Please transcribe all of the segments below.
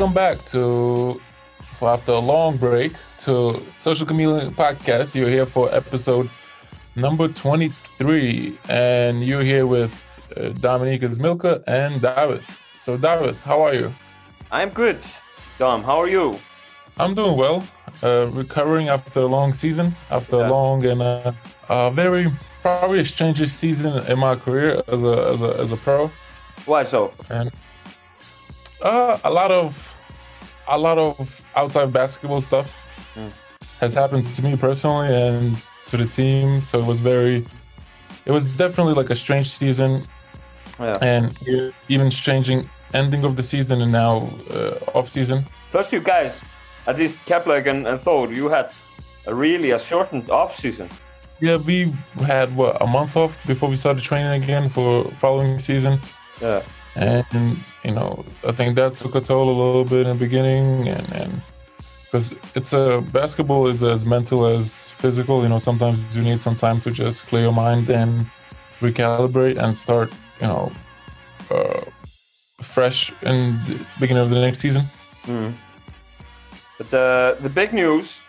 Welcome back to, for after a long break, to Social Chameleon Podcast. You're here for episode number 23, and you're here with uh, Dominykas Milka and David. So, David, how are you? I'm good. Dom, how are you? I'm doing well. Uh, recovering after a long season, after Yeah. a long and uh, uh, very probably strangest season in my career as a as a, as a pro. Why so? and uh, a lot of a lot of outside basketball stuff Mm. has happened to me personally and to the team so it was very it was definitely like a strange season Yeah. and even changing ending of the season and now uh, off season Plus, you guys, at least Kepler and, and Thor, you had a really a shortened off season. yeah we had what a month off before we started training again for following season Yeah. And you know i think that took a toll a little bit in the beginning and and because it's a basketball is as mental as physical you know sometimes you need some time to just clear your mind and recalibrate and start you know uh, fresh in the beginning of the next season Mm. But the the big news,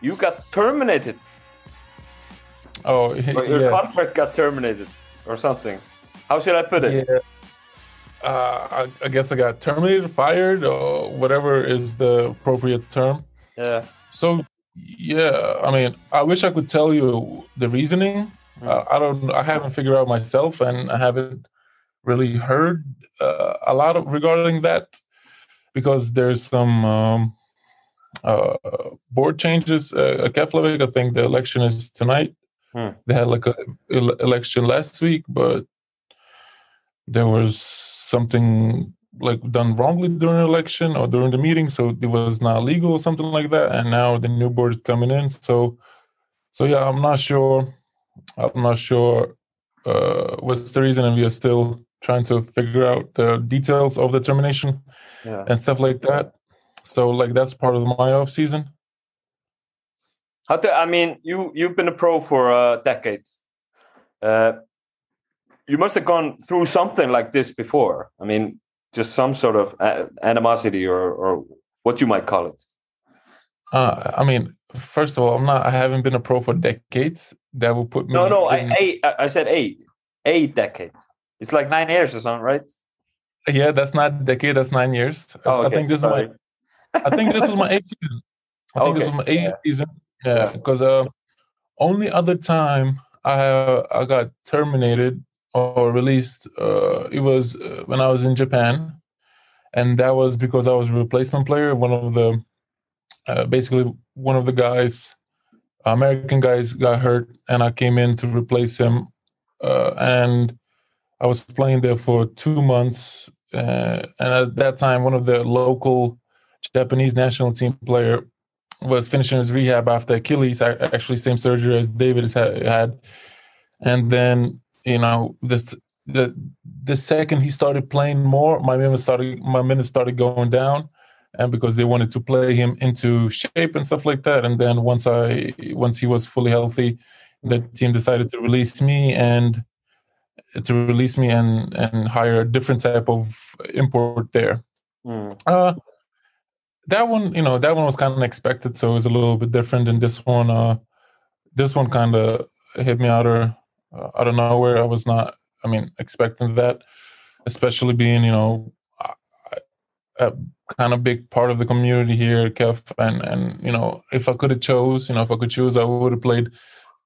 you got terminated. oh Or your yeah contract got terminated, or something. How should I put it? yeah uh, I, I guess i got terminated fired or whatever is the appropriate term Yeah. So yeah, I mean, I wish I could tell you the reasoning. Mm. I, I don't. I haven't figured out myself, and I haven't really heard uh, a lot of regarding that because there's some um, uh, board changes. Uh, Keflavik, I think the election is tonight. Hmm. They had like an ele- election last week, but there was something like done wrongly during the election or during the meeting, so it was not legal or something like that. And now the new board is coming in, so so yeah, I'm not sure. I'm not sure uh, what's the reason, and we are still trying to figure out the details of the termination Yeah. and stuff like that. So like that's part of my off season. How do I mean? You you've been a pro for a decade. Uh, you must have gone through something like this before. I mean, just some sort of uh, animosity or or what you might call it. Uh, I mean, first of all, I'm not. I haven't been a pro for decades. That would put me. No, no, I, in- I I said eight. Eight decades. It's like nine years or something, right? yeah, that's not a decade. That's nine years. I- Oh, I think this sorry. is my. I think this was my eighth season. I think this was my eighth yeah. season. Yeah, because uh, only other time I have I got terminated or released. Uh, it was uh, when I was in Japan, and that was because I was a replacement player. One of the uh, basically one of the guys, American guys, got hurt, and I came in to replace him. Uh, and I was playing there for two months, uh, and at that time, one of the local Japanese national team player was finishing his rehab after Achilles, actually same surgery as David has had, and then you know this the the second he started playing more, my minutes started my minutes started going down, and because they wanted to play him into shape and stuff like that, and then once I once he was fully healthy, the team decided to release me and to release me and and hire a different type of import there. Mm. Uh, that one, you know, that one was kind of expected, so it was a little bit different than this one. Uh, this one kind of hit me out of uh, out of nowhere. I was not, I mean, expecting that, especially being, you know, a- kind of big part of the community here, Kev. and and you know, if I could have chose, you know, if I could choose, I would have played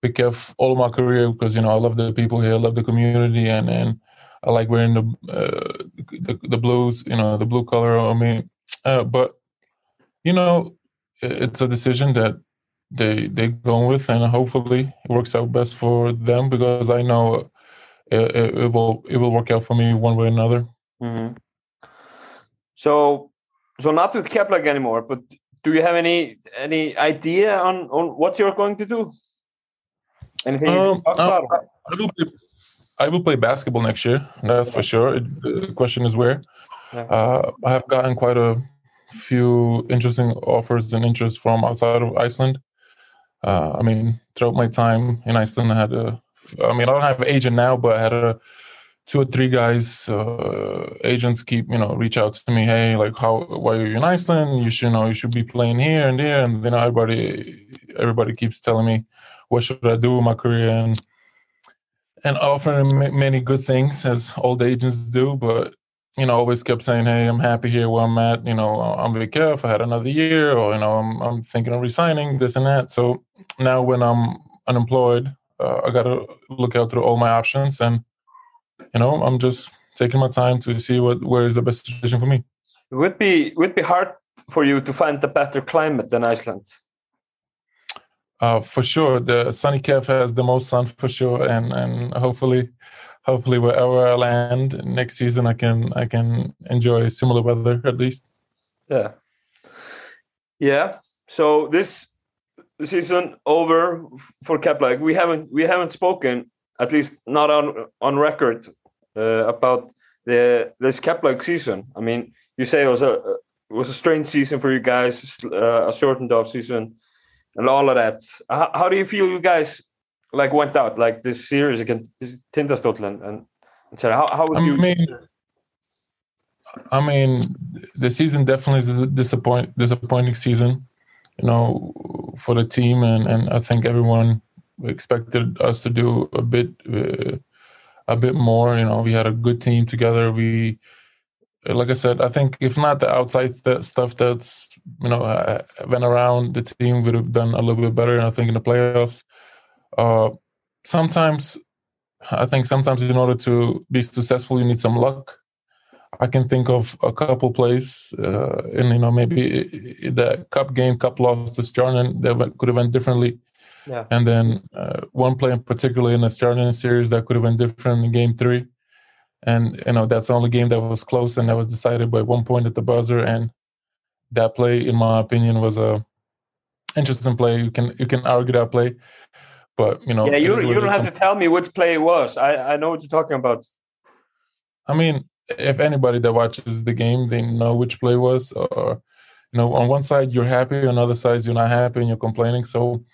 Big Kev all my career because you know I love the people here, I love the community, and and I like wearing the uh, the, the blues, you know, the blue color. I mean, uh, but you know, it's a decision that they they go with, and hopefully it works out best for them because I know it, it, it will it will work out for me one way or another. hmm So, so not with Kepler anymore, but do you have any any idea on on what you're going to do? Anything Um, about? I will play, I will play basketball next year. That's for sure. It, the question is where. Yeah. Uh, I have gotten quite a few interesting offers and interest from outside of Iceland. Uh, I mean, throughout my time in Iceland, I had a. I mean, I don't have an agent now, but I had a two or three guys uh, agents keep you know reach out to me hey like how why are you in iceland you should you know you should be playing here and there and then everybody everybody keeps telling me what should i do with my career and and offering many good things as all the agents do but you know always kept saying hey i'm happy here where i'm at you know i'm very careful i had another year or you know i'm, I'm thinking of resigning this and that so now when i'm unemployed uh, i gotta look out through all my options and you know, I'm just taking my time to see what where is the best situation for me. It would be would be hard for you to find a better climate than Iceland. Uh, for sure, the sunny Kef has the most sun for sure, and and hopefully, hopefully wherever I land next season, I can I can enjoy similar weather at least. Yeah, yeah. So this season over for Keflavík. We haven't we haven't spoken at least not on on record uh, about the this Keflavík season. I mean, you say it was a it was a strange season for you guys, uh, a shortened off season, and all of that. How, how, do you feel you guys like went out like this series against Tindastóll and and so how how would I you? Mean, I mean, the season definitely is a disappoint disappointing season, you know, for the team and and I think everyone expected us to do a bit uh, a bit more. You know, we had a good team together. We, like I said, I think if not the outside stuff that's you know uh, went around, the team would have done a little bit better. I think in the playoffs. Uh, sometimes, I think sometimes in order to be successful, you need some luck. I can think of a couple plays, uh, and you know maybe the cup game, cup loss to Stjarnan that could have went differently yeah. And then uh, one play in particular in the starting series that could have been different in game three. And, you know, that's the only game that was close and that was decided by one point at the buzzer. And that play, in my opinion, was a interesting play. You can you can argue that play, but you know, yeah, you, you don't have to tell me which play it was. I I know what you're talking about. I mean, if anybody that watches the game, they know which play was. Or you know, on one side you're happy, on the other side you're not happy and you're complaining. So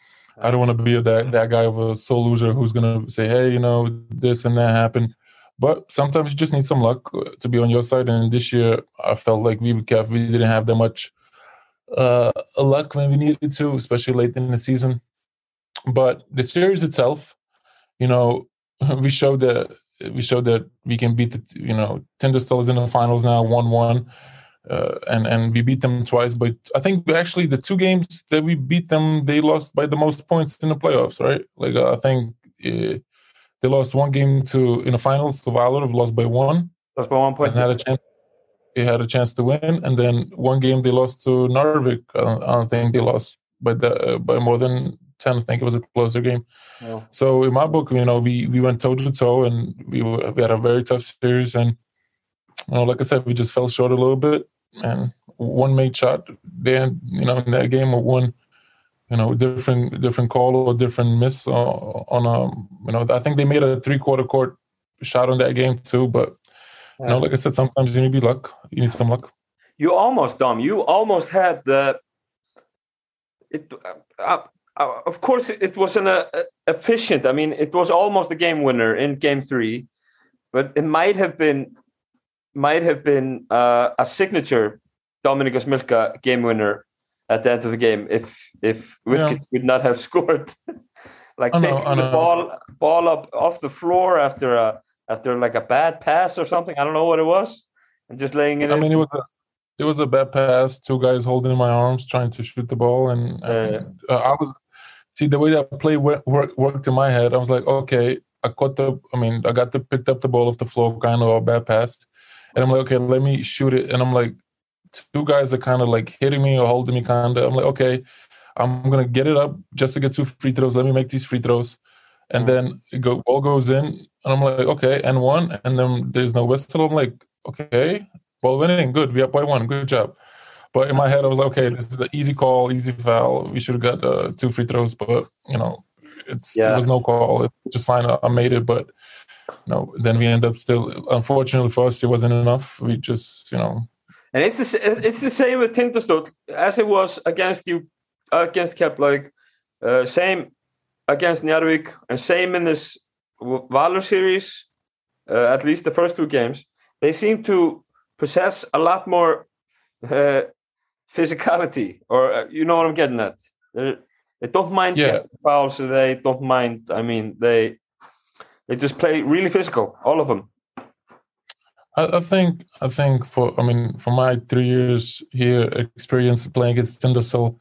I don't want to be that that guy of a soul loser who's gonna say, "Hey, you know, this and that happened." But sometimes you just need some luck uh, to be on your side. And this year, I felt like we we didn't have that much uh, luck when we needed to, especially late in the season. But the series itself, you know, we showed that we showed that we can beat the you know Tindastóll is in the finals now, one one uh, and and we beat them twice. But I think actually the two games that we beat them, they lost by the most points in the playoffs, right? Like uh, I think uh, they lost one game to in the finals to Valur, lost by one. Lost by one point. And had a chance. They had a chance to win, and then one game they lost to Njarðvík. I don't, I don't think they lost by the uh, by more than ten. I think it was a closer game. Oh. So in my book, you know, we we went toe to toe, and we were, we had a very tough series, and you know, like I said, we just fell short a little bit and one made shot then you know in that game or one you know different different call or different miss uh, on a you know I think they made a three quarter court shot on that game too but you know like I said sometimes you need to be luck you need some luck you almost Dom you almost had the it uh, uh, of course it wasn't a, a efficient I mean it was almost a game winner in game three but it might have been might have been uh, a signature Dominykas Milka game winner at the end of the game if if yeah. would not have scored. like oh, taking no, the ball ball up off the floor after a after like a bad pass or something. I don't know what it was, and just laying it. I in. mean, it was a it was a bad pass. Two guys holding my arms trying to shoot the ball, and, and uh, I was see the way that play work, work, worked in my head. I was like, okay, I caught the. I mean, I got the picked up the ball off the floor, kind of a bad pass and I'm like, okay, let me shoot it. And I'm like, two guys are kind of like hitting me or holding me kind of. I'm like, okay, I'm gonna get it up just to get two free throws. Let me make these free throws. And mm. then it go ball goes in, and I'm like, okay, and one, and then there's no whistle. I'm like, okay, ball winning, good. We up by one, good job. But in my head, I was like, okay, this is an easy call, easy foul. We should have got uh, two free throws, but you know, it's yeah. it was no call. It was just fine. I made it, but you know, then we end up still. Unfortunately for us, it wasn't enough. We just, you know. And it's the it's the same with Tindastóll as it was against you against Keflavík, uh, same against Njarðvík, and same in this Valur series. uh, at least the first two games, they seem to possess a lot more uh, physicality, or uh, you know what I'm getting at. They're, they don't mind Yeah. fouls. They don't mind. I mean, they they just play really physical, all of them. I, I think I think for I mean for my three years here experience playing against Tindastóll,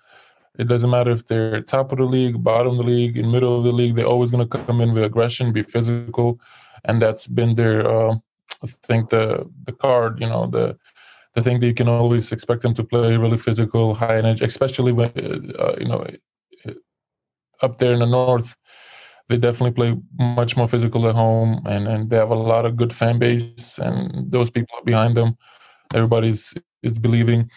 it doesn't matter if they're top of the league, bottom of the league, in middle of the league. They're always going to come in with aggression, be physical, and that's been their uh, I think the the card. You know the the thing that you can always expect them to play really physical, high energy, especially when uh, you know up there in the north they definitely play much more physical at home and, and they have a lot of good fan base and those people are behind them everybody's is believing.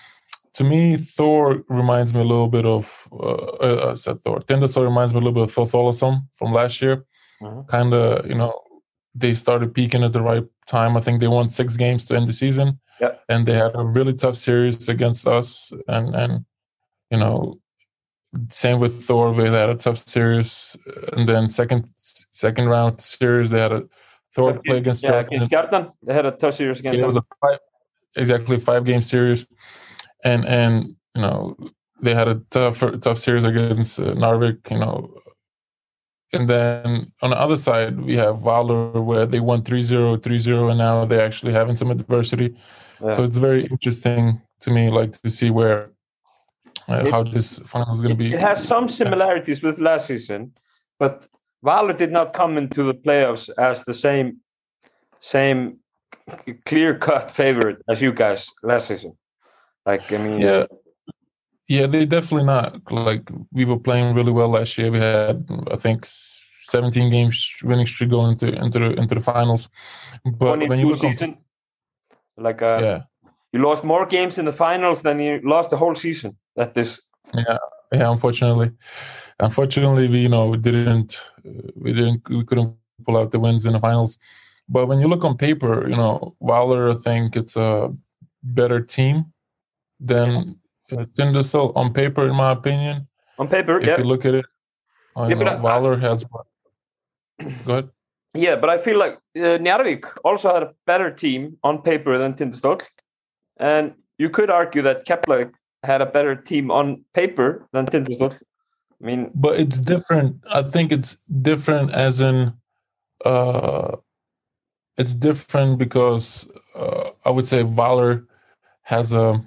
To me thor reminds me a little bit of uh, uh, I said thor Tindastóll reminds me a little bit of Thor from last year. Mhm. kind of you know they started peaking at the right time. I think they won six games to end the season Yeah. and they had a really tough series against us and and you know same with Thor. They had a tough series, and then second second round series they had a Thor play against yeah, Jordan. against Garden. They had a tough series against It was a five, exactly five game series, and and you know they had a tough tough series against uh, Njarðvík. You know, and then on the other side we have Valur where they won 3-0, 3-0, and now they're actually having some adversity. Yeah. So it's very interesting to me, like to see where uh, It- how this final is going to be. It has some similarities with last season, but Valur did not come into the playoffs as the same same clear cut favorite as you guys last season. Like I mean, Yeah. Yeah, they definitely not. Like we were playing really well last year. We had, I think, 17 games winning streak going into into the into the finals. But when you look season, like uh, yeah, you lost more games in the finals than you lost the whole season. That is, yeah, yeah. unfortunately, unfortunately, we you know we didn't uh, we didn't we couldn't pull out the wins in the finals. But when you look on paper, you know, Valur, I think it's a better team than uh, Tindastóll on paper, in my opinion. on paper, if yeah, you look at it, uh, Yeah, you but I- Valur has? Go ahead. Yeah. But I feel like uh, Njarðvík also had a better team on paper than Tindastóll, and you could argue that Keflavík had a better team on paper than Tindastóll. I mean, But it's different. I think it's different as in, uh, it's different because uh, I would say Valur has a,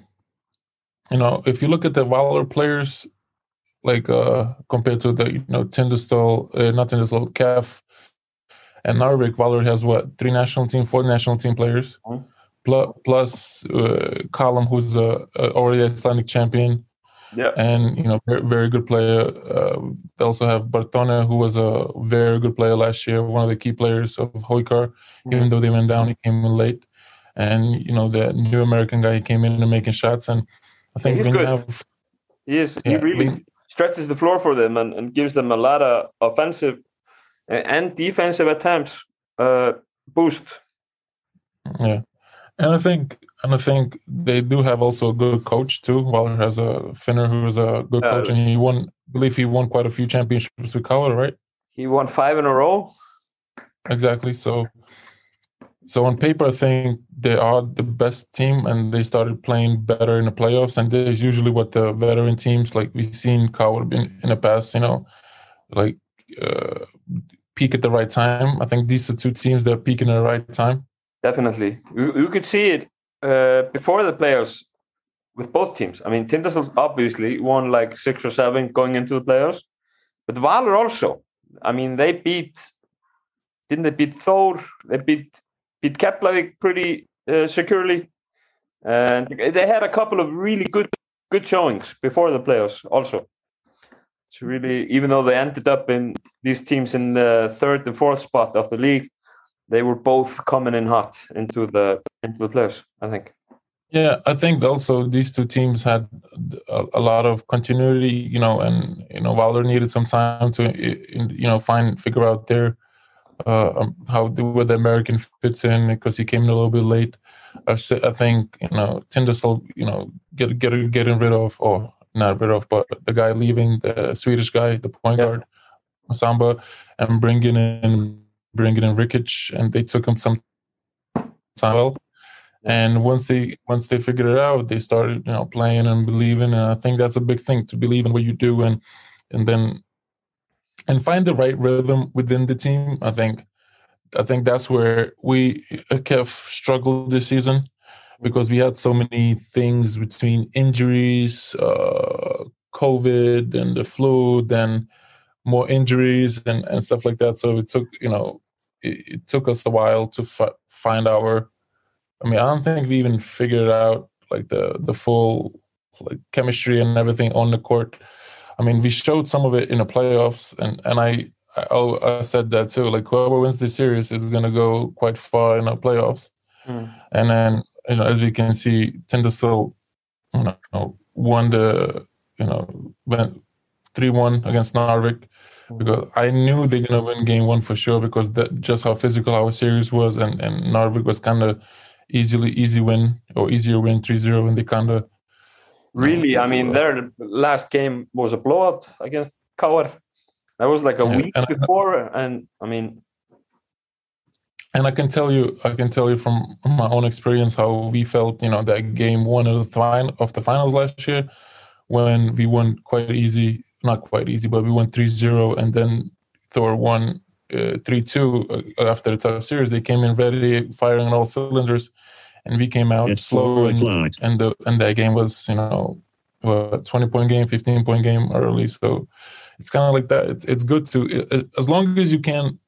you know, if you look at the Valur players, like uh, compared to the you know Tindastóll, uh, not Tindastóll, Kef, and Njarðvík, Valur has what three national team, four national team players, Mhm. plus plus uh, Callum, who's a, a already Icelandic champion, yeah, and you know very, very good player. Uh, they also have Bertone, who was a very good player last year, one of the key players of Haukar. Even though they went down, he came in late, and you know the new American guy he came in and making shots. And I think he's good. have he is. He Yeah, really when- stretches the floor for them and, and gives them a lot of offensive and defensive attempts uh, boost. yeah, and I think and I think they do have also a good coach too. Valur has a Finnur who is a good Yeah. coach, and he won. I believe he won quite a few championships with KR, right? He won five in a row. Exactly. So, so on paper, I think they are the best team, and they started playing better in the playoffs. And this is usually what the veteran teams, like we've seen Coward in, in the past, you know, like uh, peak at the right time. I think these are two teams that are peaking at the right time. Definitely, you, could see it uh, before the playoffs with both teams. I mean, Tindastóll obviously won like six or seven going into the playoffs, but Valur also. I mean, they beat. Didn't they beat Thor? They beat beat Keflavik pretty uh, securely, and they had a couple of really good good showings before the playoffs. Also, it's really even though they ended up in these teams in the third and fourth spot of the league, they were both coming in hot into the into the playoffs. I think. Yeah, I think also these two teams had a, a lot of continuity, you know, and you know, Valur needed some time to, you know, find figure out their uh, um, how the, where the American fits in because he came in a little bit late. I think you know Tindastóll, you know, get get getting rid of or not rid of, but the guy leaving the Swedish guy, the point Yeah. guard, Masamba, and bringing in bringing in Vrkić, and they took him some time well. And once they once they figured it out, they started you know playing and believing. And I think that's a big thing to believe in what you do and and then and find the right rhythm within the team. I think I think that's where we uh, have struggled this season because we had so many things between injuries, uh, COVID, and the flu, then more injuries and, and stuff like that. So it took you know it, it took us a while to f- find our. I mean, I don't think we even figured out like the the full like chemistry and everything on the court. I mean, we showed some of it in the playoffs, and and I I, I said that too. Like whoever wins this series is going to go quite far in the playoffs. Mm. And then you know, as we can see, Tindastóll, you know, won the you know went three one against Njarðvík. Because I knew they're gonna win game one for sure because that just how physical our series was and and Njarðvík was kind of easily easy win or easier win 3-0 and they kind of really I mean their last game was a blowout against KR that was like a yeah, week and before, I, and I mean, and I can tell you, I can tell you from my own experience how we felt. You know, that game one of the final of the finals last year, when we won quite easy, not quite easy, but we won 3-0 and then Thor won uh, three uh, two after the tough series. They came in ready, firing on all cylinders, and we came out it's slow. And, and the and that game was you know a twenty point game, fifteen point game early. So it's kind of like that. It's it's good to as long as you can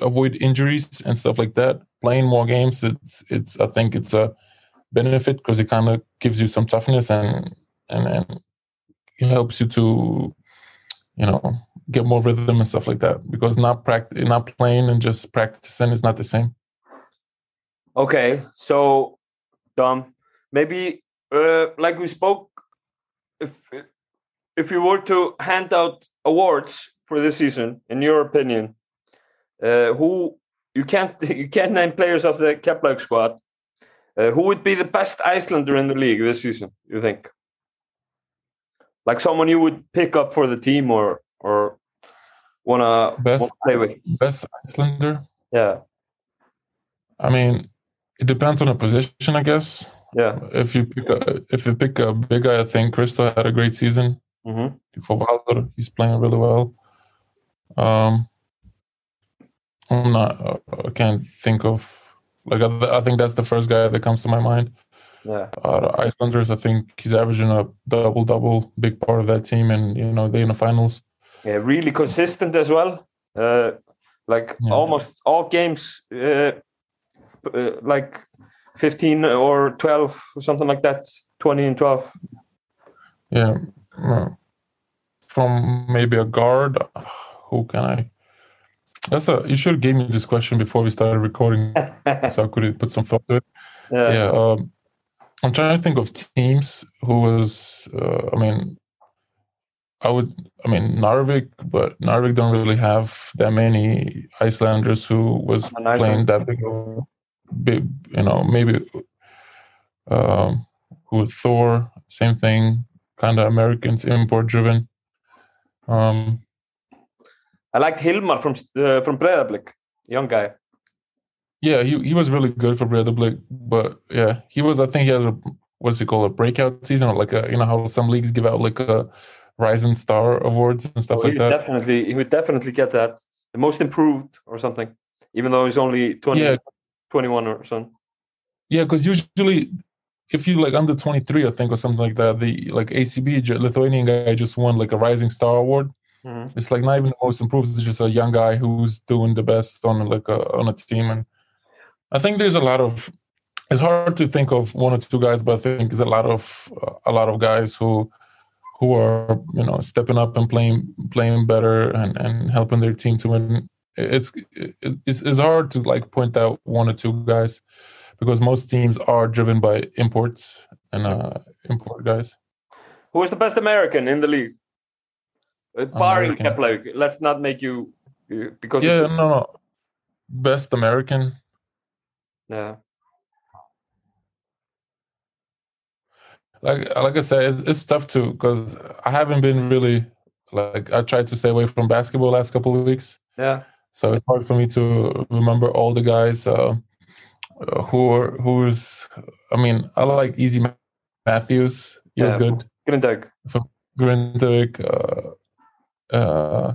avoid injuries and stuff like that. Playing more games, it's it's I think it's a benefit because it kind of gives you some toughness and and and it helps you to you know get more rhythm and stuff like that because not practice not playing and just practicing is not the same okay so dom maybe uh, like we spoke if if you were to hand out awards for this season, in your opinion, uh, who you can't you can't name players of the Keflavík squad. Uh, who would be the best Icelander in the league this season? You think? Like someone you would pick up for the team or or wanna, best, wanna play with? Best Icelander. Yeah. I mean, it depends on the position, I guess. Yeah. If you pick a if you pick a big guy, I think Kristo had a great season. Mm-hmm. For Valder, he's playing really well. Um, not. Uh, I can't think of like. I, I, think that's the first guy that comes to my mind. Yeah. Uh, Icelanders, I think he's averaging a double double, big part of that team, and you know they in the finals. Yeah, really consistent as well. Uh, like yeah. almost all games, uh, uh, like fifteen or twelve or something like that. Twenty and twelve. Yeah, from maybe a guard. Who can I? That's a. You should have gave me this question before we started recording, so I could put some thought to it. Yeah. yeah um, I'm trying to think of teams who was. Uh, I mean, I would. I mean, Njarðvík, but Njarðvík don't really have that many Icelanders who was playing that big, big. You know, maybe. Um, with Thor, same thing kind of Americans import driven. Um, I liked Hilmar from uh, from Breiðablik, young guy. Yeah, he he was really good for Breiðablik, but yeah, he was. I think he has a what's it called a breakout season or like a you know how some leagues give out like a rising star awards and stuff oh, like that. Definitely, he would definitely get that the most improved or something, even though he's only 20, yeah. 21 or something. Yeah, because usually if you like under 23 i think or something like that the like acb lithuanian guy just won like a rising star award mm-hmm. it's like not even the most improved it's just a young guy who's doing the best on like a on a team and i think there's a lot of it's hard to think of one or two guys but i think there's a lot of uh, a lot of guys who who are you know stepping up and playing playing better and and helping their team to win it's it's, it's hard to like point out one or two guys because most teams are driven by imports and uh, import guys. Who is the best American in the league? Uh, barring Kepler, let's not make you because yeah, no, no, best American. Yeah. Like like I said, it's tough too because I haven't been really like I tried to stay away from basketball last couple of weeks. Yeah. So it's hard for me to remember all the guys. Uh, uh, who are, who's I mean I like Easy Matthews. He was Yeah. good. Grindeg. Grindick, uh, uh,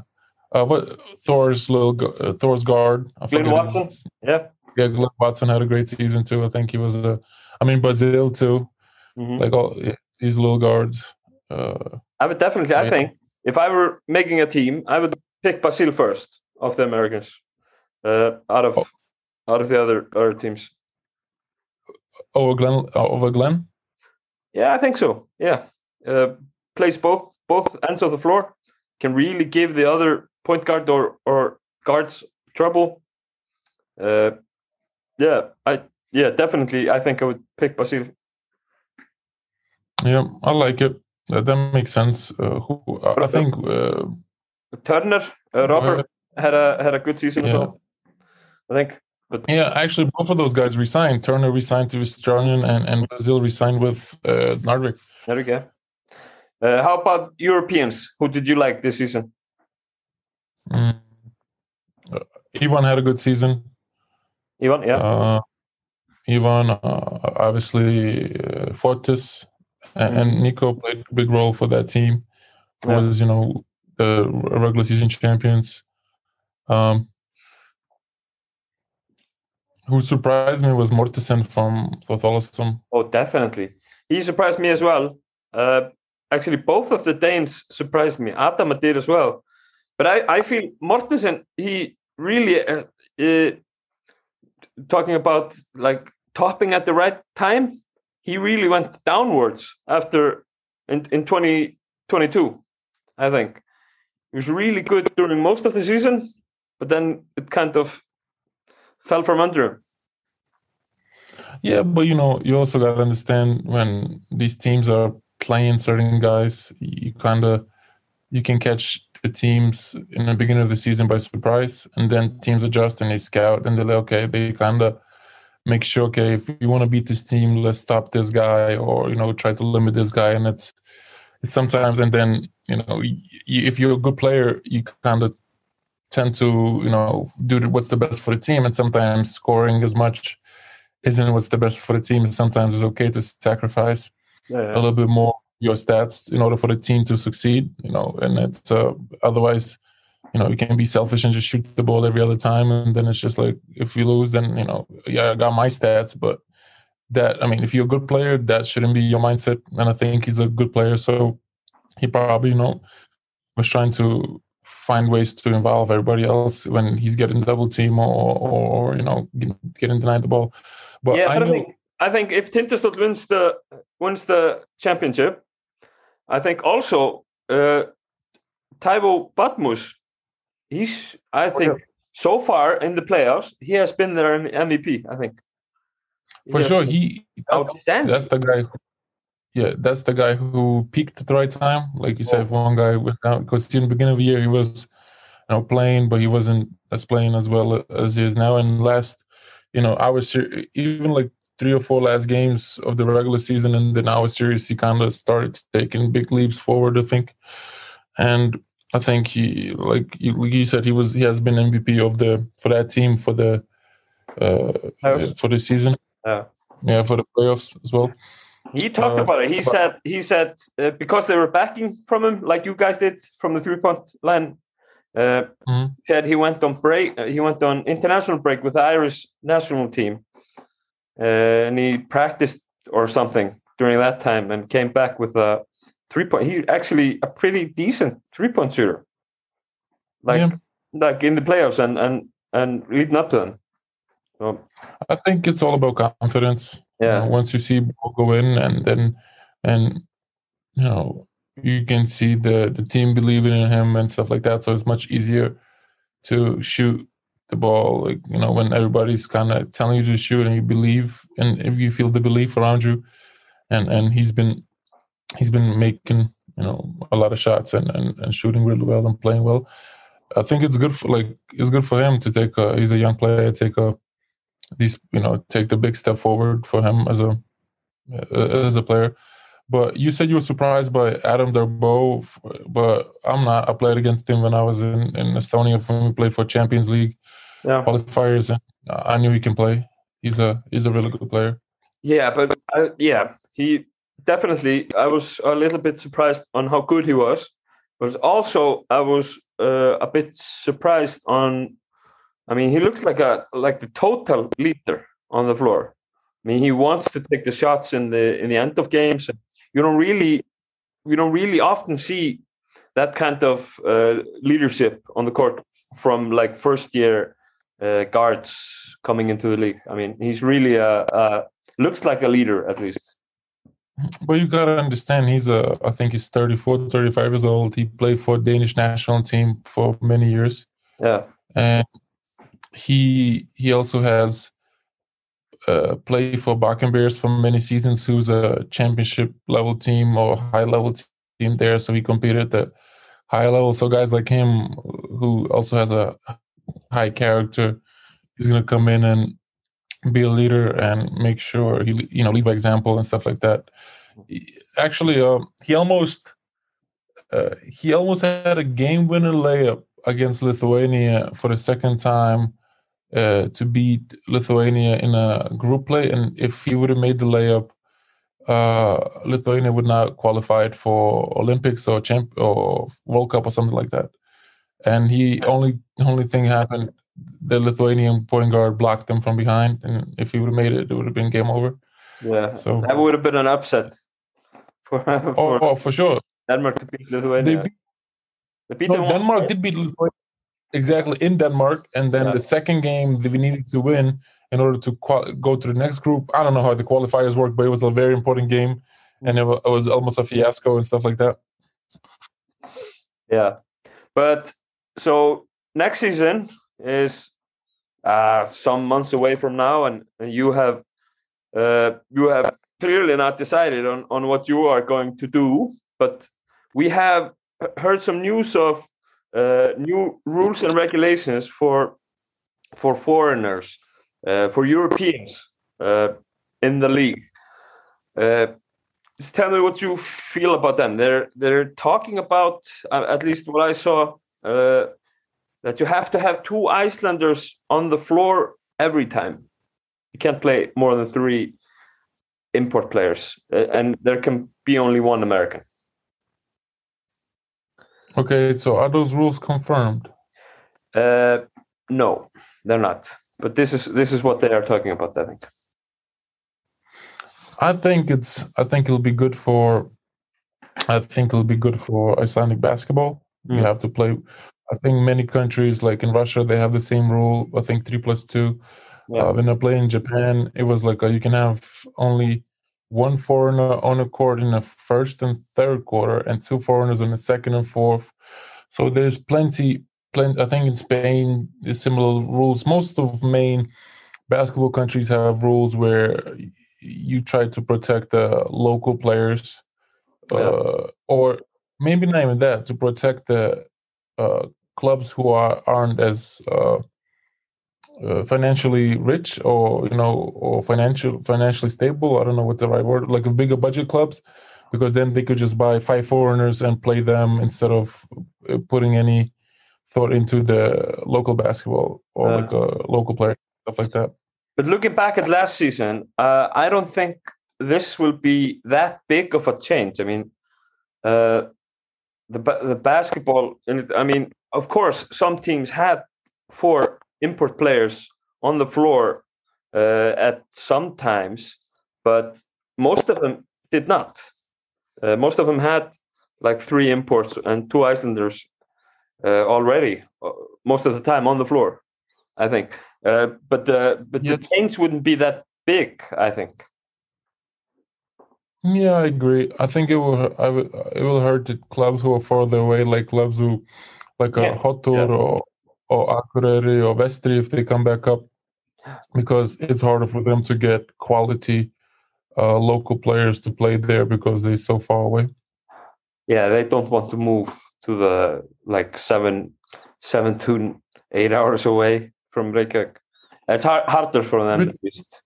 uh, what Thor's little uh, Thor's guard. Glynn Watson? his- Yeah. Yeah, Glynn Watson had a great season too. I think he was a. I mean Brazil too. Mhm. Like all these little guards. Uh, I would definitely. I Yeah. think if I were making a team, I would pick Basile first of the Americans, uh, out of Oh. out of the other other teams. over Glenn. uh, Over Glenn. Yeah, I think so. Yeah, uh, plays both both ends of the floor. Can really give the other point guard or or guards trouble. Uh, yeah, I yeah definitely. I think I would pick Basile. Yeah, I like it. That makes sense. Uh, who I I think. Uh, Turner, uh, Robert had a had a good season as well. I think. But Yeah, actually, both of those guys resigned. Turner resigned to Australian, and and Brazil resigned with uh, there we go. Uh, how about Europeans? Who did you like this season? Mm. Uh, Ivan had a good season. Ivan, yeah, Uh, Ivan, uh, obviously, uh, Fotis, and, and Nico played a big role for that team. Yeah. Was you know the regular season champions. Um, who surprised me was Mortensen from Thotholosum. oh definitely. He surprised me as well. Uh, actually, both of the Danes surprised me. Adama did as well. But I, I feel Mortensen, he really uh, uh, talking about like topping at the right time. He really went downwards after in in twenty twenty two. I think he was really good during most of the season, but then it kind of fell from under him. Yeah, but you know, you also got to understand when these teams are playing certain guys, you kind of you can catch the teams in the beginning of the season by surprise, and then teams adjust and they scout and they're like, okay, they kind of make sure, okay, if you want to beat this team, let's stop this guy, or you know, try to limit this guy, and it's it's sometimes, and then you know, if you're a good player, you kind of tend to you know do what's the best for the team, and sometimes scoring as much isn't what's the best for the team. Sometimes it's okay to sacrifice a little bit more your stats in order for the team to succeed. You know, and it's uh, otherwise, you know, you can be selfish and just shoot the ball every other time, and then it's just like if you lose, then you know, yeah, I got my stats, but that I mean, if you're a good player, that shouldn't be your mindset. And I think he's a good player, so he probably you know was trying to find ways to involve everybody else when he's getting double team or or, or you know getting denied the ball. But yeah, I but I, know, think I think if Tindastóll wins the wins the championship, I think also uh, Taiwo Badmus, he's I Oh, think so far in the playoffs he has been their MVP. I think for has sure he outstanding. that's the guy who, yeah that's the guy who peaked at the right time like you said if one guy went down because in the beginning of the year he was you know playing but he wasn't as playing as well as he is now and last you know I was even like three or four last games of the regular season and then our series he kind of started taking big leaps forward i think and i think he like you, like you said he was he has been mvp of the for that team for the uh Playoffs. for the season Yeah. yeah for the playoffs as well He talked Uh, about it. He but- said he said uh, because they were backing from him, like you guys did from the three point line. Uh, Mhm. Said he went on break. Uh, he went on international break with the Irish national team, uh, and he practiced or something during that time, and came back with a three point. He actually a pretty decent three point shooter, like Yeah. like in the playoffs and and and leading up to them. So I think it's all about confidence. You yeah, know, once you see go in, and then and you know you can see the the team believing in him and stuff like that. So it's much easier to shoot the ball. Like you know when everybody's kind of telling you to shoot and you believe, and if you feel the belief around you, and and he's been he's been making you know a lot of shots and and, and shooting really well and playing well. I think it's good for like it's good for him to take a he's a young player take a these you know take the big step forward for him as a as a player. But you said you were surprised by Adama Darboe, but I'm not. I played against him when I was in, in Estonia when we played for Champions League yeah. qualifiers, and I knew he can play. he's a he's a really good player. Yeah, but uh, yeah, he definitely. I was a little bit surprised on how good he was, but also I was uh, a bit surprised on. I mean, he looks like a like the total leader on the floor. I mean, he wants to take the shots in the in the end of games. You don't really, you don't really often see that kind of uh, leadership on the court from like first year uh, guards coming into the league. I mean, he's really a, a looks like a leader at least. But you gotta understand, he's a. I think he's 34, 35 years old. He played for Danish national team for many years. Yeah, and he he also has uh, played for Bakken Bears for many seasons, who's a championship level team or high level team there. So he competed at the high level. So guys like him, who also has a high character, he's gonna come in and be a leader and make sure he you know leads by example and stuff like that. Actually, uh, he almost uh, he almost had a game winner layup against Lithuania for the second time uh, to beat Lithuania in a group play, and if he would have made the layup, uh, Lithuania would not qualified for Olympics or champ or World Cup or something like that. And he only only thing happened the Lithuanian point guard blocked them from behind, and if he would have made it, it would have been game over. Yeah, so that would have been an upset for, for oh, oh, for sure. Denmark to beat Lithuania. They beat, they beat no, Denmark did beat Lithuania exactly in Denmark, and then yeah. the second game that we needed to win in order to qual- go to the next group. I don't know how the qualifiers work, but it was a very important game, hmm. and it was almost a fiasco and stuff like that. Yeah, but so next season is uh, some months away from now, and, and you have uh, you have clearly not decided on on what you are going to do. But we have heard some news of uh, new rules and regulations for for foreigners, uh, for Europeans uh, in the league. Uh, just tell me what you feel about them. They're they're talking about at least what I saw uh, that you have to have two Icelanders on the floor every time. You can't play more than three import players, uh, and there can be only one American. Okay, so are those rules confirmed? Uh, no, they're not. But this is this is what they are talking about. I think. I think it's. I think it'll be good for. I think it'll be good for Icelandic basketball. Mm. You have to play I think many countries, like in Russia, they have the same rule. I think three plus two. Yeah. Uh, when I play in Japan, it was like uh, you can have only one foreigner on a court in the first and third quarter, and two foreigners in the second and fourth. So there's plenty, plenty. I think in Spain, there's similar rules. Most of main basketball countries have rules where you try to protect the local players, yeah. uh, or maybe not even that, to protect the uh, clubs who are aren't as uh, uh, financially rich or you know or financial financially stable. I don't know what the right word like bigger budget clubs because then they could just buy five foreigners and play them instead of uh, putting any thought into the local basketball or uh, like a local player stuff like that. But looking back at last season, uh, I don't think this will be that big of a change. I mean, uh, the the basketball and I mean, of course, some teams had four import players on the floor uh, at some times, but most of them did not. Uh, most of them had like three imports and two Icelanders uh, already, uh, most of the time on the floor. I think, uh, but the but the change wouldn't be that big. I think. Yeah, I agree. I think it will. I will. It will hurt the clubs who are further away, like clubs who, like yeah. a Höttur yeah. or or Akureyri or Vestri, if they come back up, because it's harder for them to get quality uh, local players to play there because they're so far away. Yeah, they don't want to move to the like seven, seven to eight hours away from Reykjavik. It's hard, harder for them at least.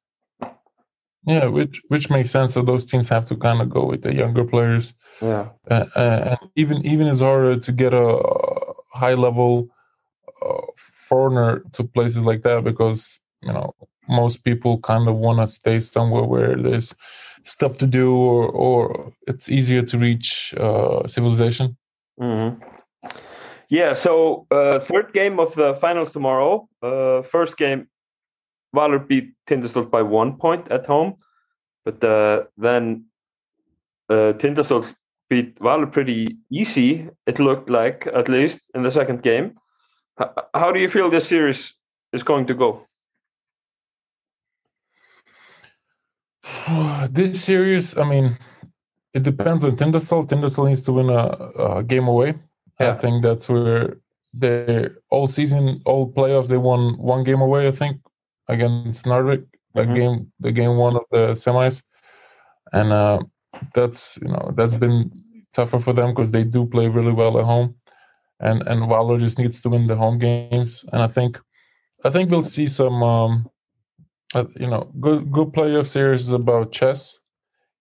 Yeah, which which makes sense. So those teams have to kind of go with the younger players. Yeah, uh, and even even it's harder to get a high level uh, foreigner to places like that because you know most people kind of want to stay somewhere where there's stuff to do or or it's easier to reach uh, civilization. Mm-hmm. Yeah. So uh, third game of the finals tomorrow. Uh, first game, Valur beat Tindastóll by one point at home, but uh, then uh, beat Valur pretty easy. It looked like at least in the second game. H- how do you feel this series is going to go? this series, I mean, it depends on Tindastóll. Tindastóll needs to win a, a game away. Yeah. I think that's where they all season, all playoffs, they won one game away. I think against Njarðvík, that mm-hmm. game, the game one of the semis, and uh, that's you know that's been tougher for them because they do play really well at home, and and Valur just needs to win the home games, and I think I think we'll see some um, uh, you know good good playoff series is about chess.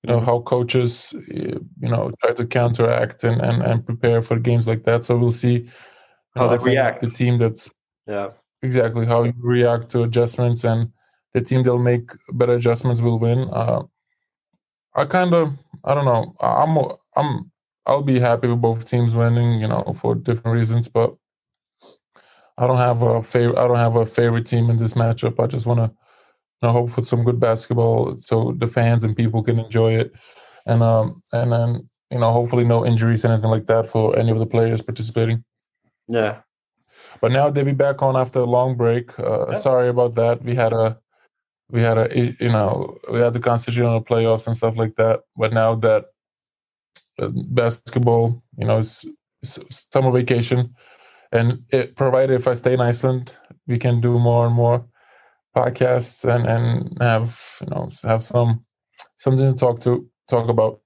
You know mm-hmm. how coaches eh, you know try to counteract and and, and prepare for games like that. So we'll see how know, they react. the team that's yeah exactly how you react to adjustments and the team that'll make better adjustments will win uh, i kind of i don't know i'm i'm i'll be happy with both teams winning you know for different reasons but i don't have a favorite i don't have a favorite team in this matchup i just want to you know, hope for some good basketball so the fans and people can enjoy it. And um and then you know hopefully no injuries anything like that for any of the players participating. Yeah. But now they'll be back on after a long break. Uh, yeah. Sorry about that. We had a we had a you know we had to concentrate on the playoffs and stuff like that. But now that uh, basketball, you know, is summer vacation, and it, provided if I stay in Iceland, we can do more and more podcasts and and have you know have some something to talk to talk about.